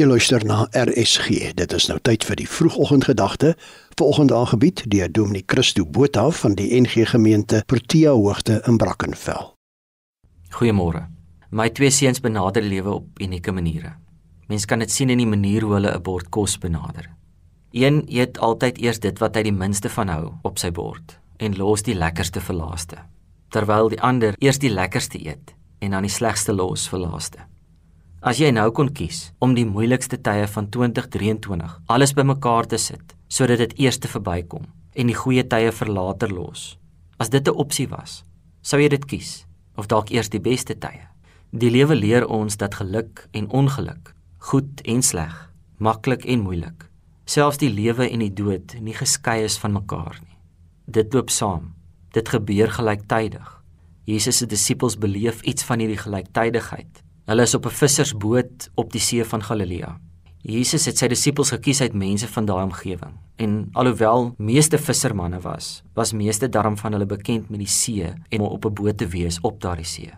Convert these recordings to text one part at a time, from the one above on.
Jy luister na RSG. Dit is nou tyd vir die vroegoggendgedagte. Vanoggend aangebied deur Dominee Christo Botha van die NG Gemeente Protea Hoogte in Brackenfell. Goeiemôre. My twee seuns benader lewe op unieke maniere. Mens kan dit sien in die manier hoe hulle 'n bord kos benader. Een eet altyd eers dit wat hy die minste van hou op sy bord en los die lekkerste vir laaste, terwyl die ander eers die lekkerste eet en dan die slegste los vir laaste. As jy nou kon kies om die moeilikste tye van 2023 alles bymekaar te sit sodat dit eers te verbykom en die goeie tye vir later los. As dit 'n opsie was, sou jy dit kies of dalk eers die beste tye. Die lewe leer ons dat geluk en ongeluk, goed en sleg, maklik en moeilik, selfs die lewe en die dood nie geskei is van mekaar nie. Dit loop saam. Dit gebeur gelyktydig. Jesus se disippels beleef iets van hierdie gelyktydigheid Hulle is op 'n vissersboot op die see van Galilea. Jesus het sy disippels gekies uit mense van daai omgewing. En alhoewel meeste vissermanne was, was meeste darm van hulle bekend met die see en om op 'n boot te wees op daardie see.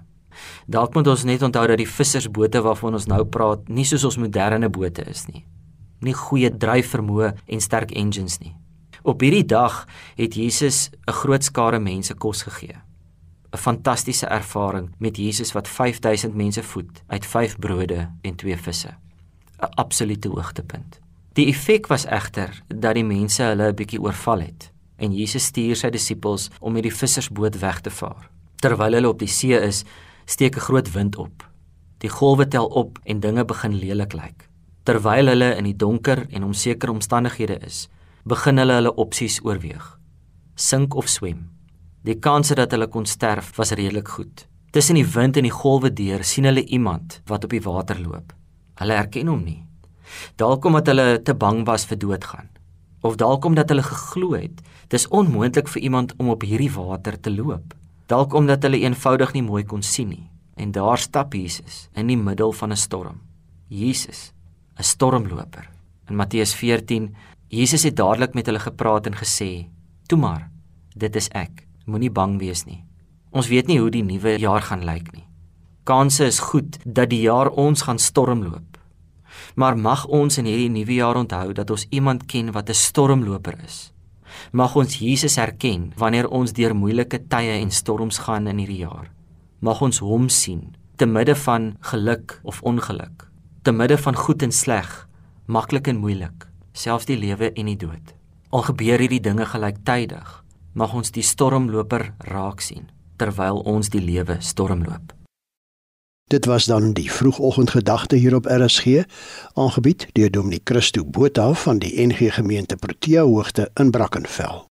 Dalk moet ons net onthou dat die vissersbote waarvan ons nou praat, nie soos ons moderne bote is nie. Nie goeie dryfvermoë en sterk engines nie. Op hierdie dag het Jesus 'n groot skare mense kos gegee. 'n fantastiese ervaring met Jesus wat 5000 mense voed uit 5 brode en 2 visse. 'n Absolute hoogtepunt. Die effek was egter dat die mense hulle 'n bietjie oorval het en Jesus stuur sy disippels om met die vissersboot weg te vaar. Terwyl hulle op die see is, steek 'n groot wind op. Die golwe tel op en dinge begin lelik lyk. Terwyl hulle in die donker en onsekere omstandighede is, begin hulle hulle opsies oorweeg. Sink of swem. Die kanse dat hulle kon sterf was redelik goed. Tussen die wind en die golwe deur sien hulle iemand wat op die water loop. Hulle herken hom nie. Dalk omdat hulle te bang was vir doodgaan, of dalk omdat hulle geglo het dis onmoontlik vir iemand om op hierdie water te loop. Dalk omdat hulle eenvoudig nie mooi kon sien nie. En daar stap Jesus in die middel van 'n storm. Jesus, 'n stormloper. In Matteus 14, Jesus het dadelik met hulle gepraat en gesê: "Toe maar, dit is ek." Moenie bang wees nie. Ons weet nie hoe die nuwe jaar gaan lyk nie. Kanse is goed dat die jaar ons gaan stormloop. Maar mag ons in hierdie nuwe jaar onthou dat ons iemand ken wat 'n stormloper is. Mag ons Jesus herken wanneer ons deur moeilike tye en storms gaan in hierdie jaar. Mag ons hom sien te midde van geluk of ongeluk, te midde van goed en sleg, maklik en moeilik, selfs die lewe en die dood. Al gebeur hierdie dinge gelyktydig, mag ons die stormloper raak sien terwyl ons die lewe stormloop. Dit was dan die vroegoggendgedagte hier op RSG, aangebied deur Dominee Christo Botha van die NG Gemeente Protea Hoogte in Brackenfell.